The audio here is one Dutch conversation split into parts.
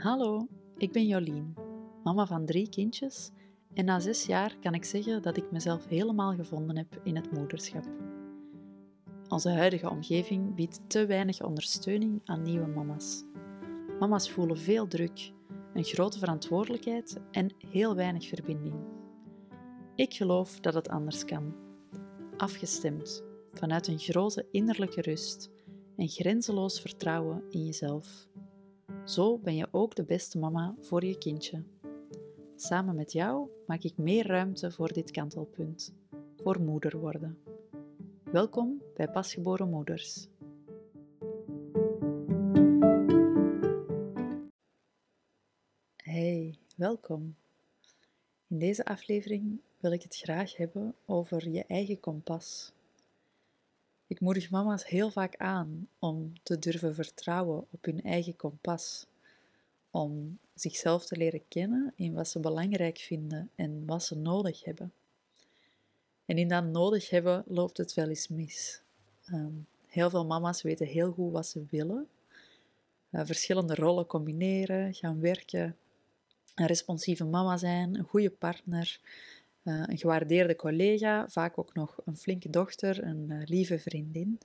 Hallo, ik ben Jolien, mama van drie kindjes en na zes jaar kan ik zeggen dat ik mezelf helemaal gevonden heb in het moederschap. Onze huidige omgeving biedt te weinig ondersteuning aan nieuwe mama's. Mama's voelen veel druk, een grote verantwoordelijkheid en heel weinig verbinding. Ik geloof dat het anders kan. Afgestemd, vanuit een grote innerlijke rust en grenzeloos vertrouwen in jezelf. Zo ben je ook de beste mama voor je kindje. Samen met jou maak ik meer ruimte voor dit kantelpunt, voor moeder worden. Welkom bij Pasgeboren Moeders. Hey, welkom. In deze aflevering wil ik het graag hebben over je eigen kompas. Ik moedig mama's heel vaak aan om te durven vertrouwen op hun eigen kompas. Om zichzelf te leren kennen in wat ze belangrijk vinden en wat ze nodig hebben. En in dat nodig hebben loopt het wel eens mis. Ehm, heel veel mama's weten heel goed wat ze willen. Uh, verschillende rollen combineren, gaan werken, een responsieve mama zijn, een goede partner, uh, een gewaardeerde collega, vaak ook nog een flinke dochter, een uh, lieve vriendin.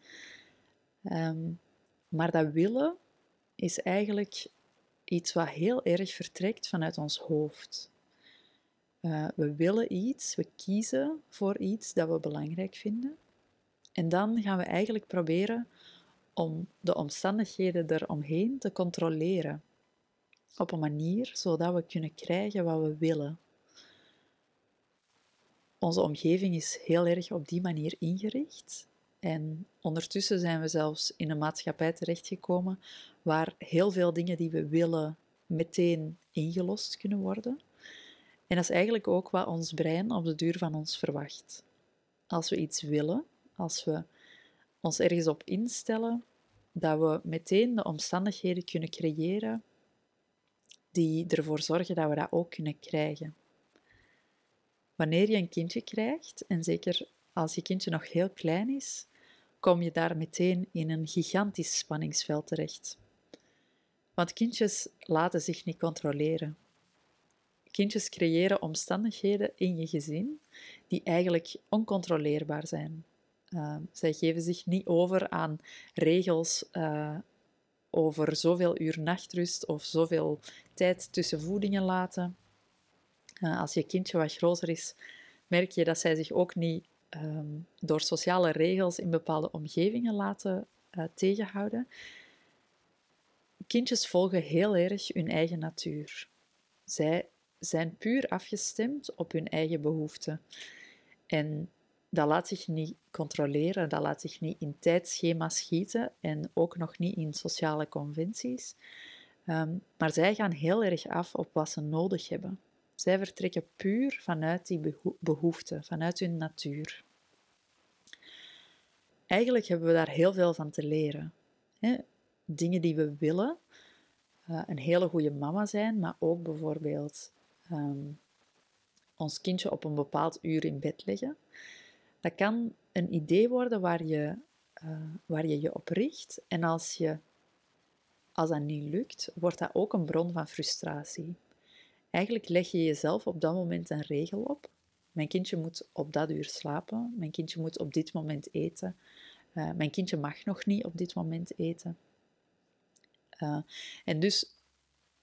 Um, maar dat willen is eigenlijk iets wat heel erg vertrekt vanuit ons hoofd. Uh, we willen iets, we kiezen voor iets dat we belangrijk vinden. En dan gaan we eigenlijk proberen om de omstandigheden eromheen te controleren. Op een manier zodat we kunnen krijgen wat we willen. Onze omgeving is heel erg op die manier ingericht. En ondertussen zijn we zelfs in een maatschappij terechtgekomen waar heel veel dingen die we willen meteen ingelost kunnen worden. En dat is eigenlijk ook wat ons brein op de duur van ons verwacht. Als we iets willen, als we ons ergens op instellen, dat we meteen de omstandigheden kunnen creëren die ervoor zorgen dat we dat ook kunnen krijgen. Wanneer je een kindje krijgt, en zeker als je kindje nog heel klein is, kom je daar meteen in een gigantisch spanningsveld terecht. Want kindjes laten zich niet controleren. Kindjes creëren omstandigheden in je gezin die eigenlijk oncontroleerbaar zijn. Uh, zij geven zich niet over aan regels uh, over zoveel uur nachtrust of zoveel tijd tussen voedingen laten. Uh, als je kindje wat groter is, merk je dat zij zich ook niet um, door sociale regels in bepaalde omgevingen laten tegenhouden kindjes volgen heel erg hun eigen natuur. Zij zijn puur afgestemd op hun eigen behoeften. En dat laat zich niet controleren, dat laat zich niet in tijdschema's schieten en ook nog niet in sociale conventies. Um, maar zij gaan heel erg af op wat ze nodig hebben. Zij vertrekken puur vanuit die behoeften, vanuit hun natuur. Eigenlijk hebben we daar heel veel van te leren dingen die we willen. Uh, een hele goede mama zijn, maar ook bijvoorbeeld um, ons kindje op een bepaald uur in bed leggen. Dat kan een idee worden waar je uh, waar je, je op richt. En als, je, als dat niet lukt, wordt dat ook een bron van frustratie. Eigenlijk leg je jezelf op dat moment een regel op. Mijn kindje moet op dat uur slapen. Mijn kindje moet op dit moment eten. Uh, mijn kindje mag nog niet op dit moment eten. Uh, en dus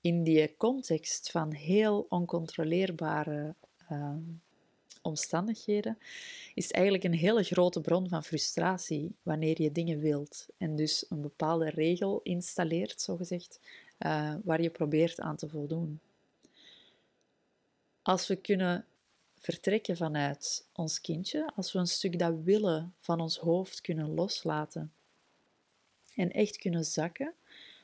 in die context van heel oncontroleerbare uh, omstandigheden is het eigenlijk een hele grote bron van frustratie wanneer je dingen wilt en dus een bepaalde regel installeert, zogezegd, uh, waar je probeert aan te voldoen. Als we kunnen vertrekken vanuit ons kindje, als we een stuk dat willen van ons hoofd kunnen loslaten en echt kunnen zakken,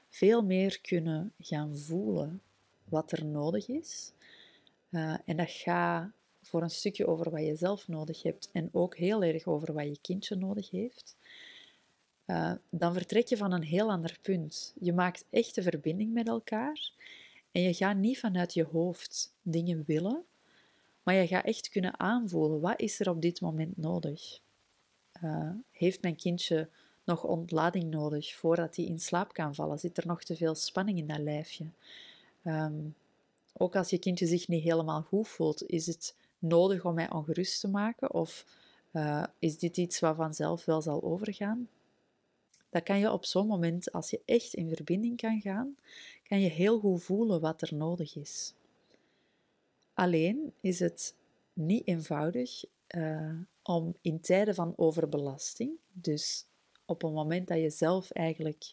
veel meer kunnen gaan voelen wat er nodig is. Uh, en dat gaat voor een stukje over wat je zelf nodig hebt en ook heel erg over wat je kindje nodig heeft. Uh, dan vertrek je van een heel ander punt. Je maakt echte verbinding met elkaar en je gaat niet vanuit je hoofd dingen willen, maar je gaat echt kunnen aanvoelen wat is er op dit moment nodig. Uh, heeft mijn kindje nog ontlading nodig voordat hij in slaap kan vallen? Zit er nog te veel spanning in dat lijfje? Ehm, ook als je kindje zich niet helemaal goed voelt, is het nodig om mij ongerust te maken? Of uh, is dit iets wat vanzelf wel zal overgaan? Dat kan je op zo'n moment, als je echt in verbinding kan gaan, kan je heel goed voelen wat er nodig is. Alleen is het niet eenvoudig uh, om in tijden van overbelasting, dus op een moment dat je zelf eigenlijk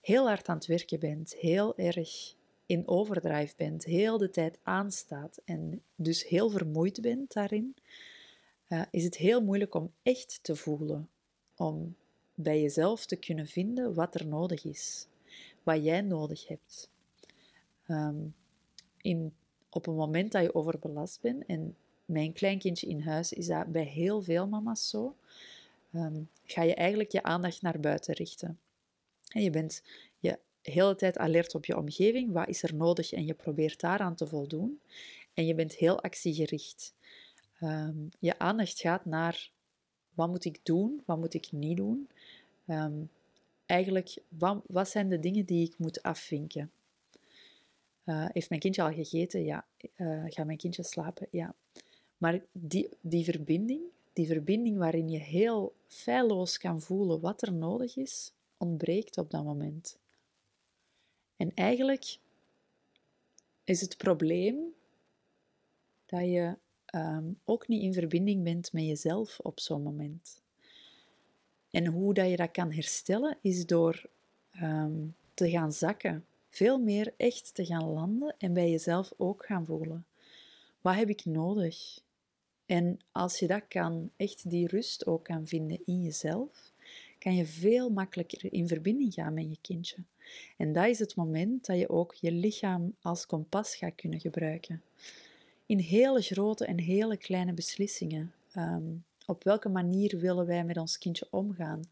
heel hard aan het werken bent, heel erg in overdrive bent, heel de tijd aanstaat en dus heel vermoeid bent daarin, uh, is het heel moeilijk om echt te voelen, om bij jezelf te kunnen vinden wat er nodig is, wat jij nodig hebt. Um, in, op een moment dat je overbelast bent, en mijn kleinkindje in huis is dat bij heel veel mama's zo, um, ga je eigenlijk je aandacht naar buiten richten. En je bent je hele tijd alert op je omgeving, wat is er nodig en je probeert daaraan te voldoen. En je bent heel actiegericht. Um, je aandacht gaat naar wat moet ik doen, wat moet ik niet doen. Um, eigenlijk, wat, wat, zijn de dingen die ik moet afvinken? Uh, heeft mijn kindje al gegeten? Ja. Uh, gaat mijn kindje slapen? Ja. Maar die, die verbinding, die verbinding waarin je heel feilloos kan voelen wat er nodig is, ontbreekt op dat moment. En eigenlijk is het probleem dat je um, ook niet in verbinding bent met jezelf op zo'n moment. En hoe dat je dat kan herstellen, is door um, te gaan zakken. Veel meer echt te gaan landen en bij jezelf ook gaan voelen. Wat heb ik nodig? En als je dat kan, echt die rust ook kan vinden in jezelf, kan je veel makkelijker in verbinding gaan met je kindje. En dat is het moment dat je ook je lichaam als kompas gaat kunnen gebruiken. In hele grote en hele kleine beslissingen. Ehm, op welke manier willen wij met ons kindje omgaan?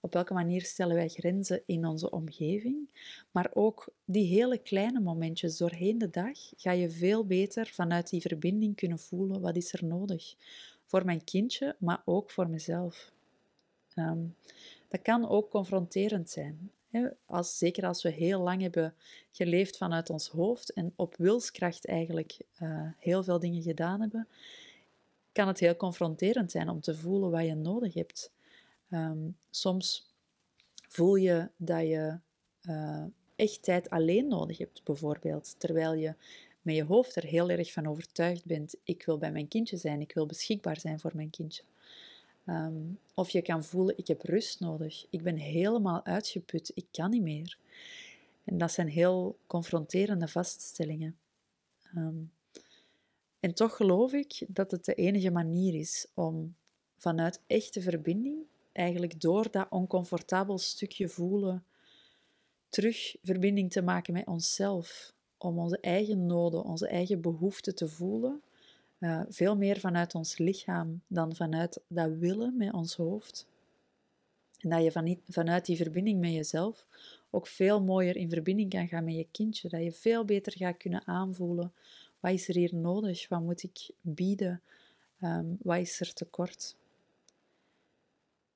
Op welke manier stellen wij grenzen in onze omgeving? Maar ook die hele kleine momentjes doorheen de dag ga je veel beter vanuit die verbinding kunnen voelen wat is er nodig voor mijn kindje, maar ook voor mezelf. Um, dat kan ook confronterend zijn. Als, zeker als we heel lang hebben geleefd vanuit ons hoofd en op wilskracht eigenlijk uh, heel veel dingen gedaan hebben, kan het heel confronterend zijn om te voelen wat je nodig hebt. Um, soms voel je dat je uh, echt tijd alleen nodig hebt, bijvoorbeeld, terwijl je met je hoofd er heel erg van overtuigd bent: ik wil bij mijn kindje zijn, ik wil beschikbaar zijn voor mijn kindje. Um, of je kan voelen, ik heb rust nodig. Ik ben helemaal uitgeput. Ik kan niet meer. En dat zijn heel confronterende vaststellingen. Um, en toch geloof ik dat het de enige manier is om vanuit echte verbinding, eigenlijk door dat oncomfortabel stukje voelen, terug verbinding te maken met onszelf. Om onze eigen noden, onze eigen behoeften te voelen veel meer vanuit ons lichaam dan vanuit dat willen met ons hoofd. En dat je van, vanuit die verbinding met jezelf ook veel mooier in verbinding kan gaan met je kindje. Dat je veel beter gaat kunnen aanvoelen. Wat is er hier nodig? Wat moet ik bieden? Um, wat is er tekort?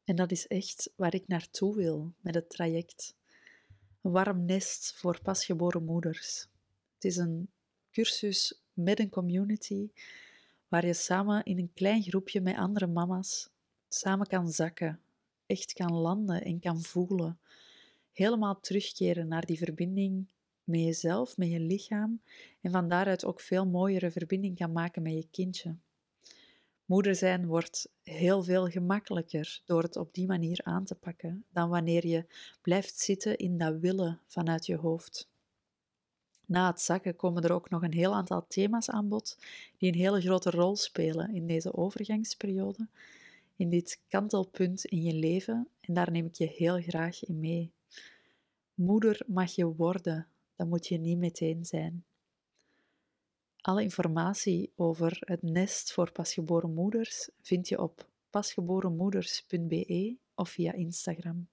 En dat is echt waar ik naartoe wil met het traject. Een warm nest voor pasgeboren moeders. Het is een cursus met een community waar je samen in een klein groepje met andere mama's samen kan zakken, echt kan landen en kan voelen. Helemaal terugkeren naar die verbinding met jezelf, met je lichaam en van daaruit ook veel mooiere verbinding kan maken met je kindje. Moeder zijn wordt heel veel gemakkelijker door het op die manier aan te pakken dan wanneer je blijft zitten in dat willen vanuit je hoofd. Na het zakken komen er ook nog een heel aantal thema's aan bod die een hele grote rol spelen in deze overgangsperiode, in dit kantelpunt in je leven, en daar neem ik je heel graag in mee. Moeder mag je worden, dat moet je niet meteen zijn. Alle informatie over het nest voor pasgeboren moeders vind je op pasgeborenmoeders.be of via Instagram.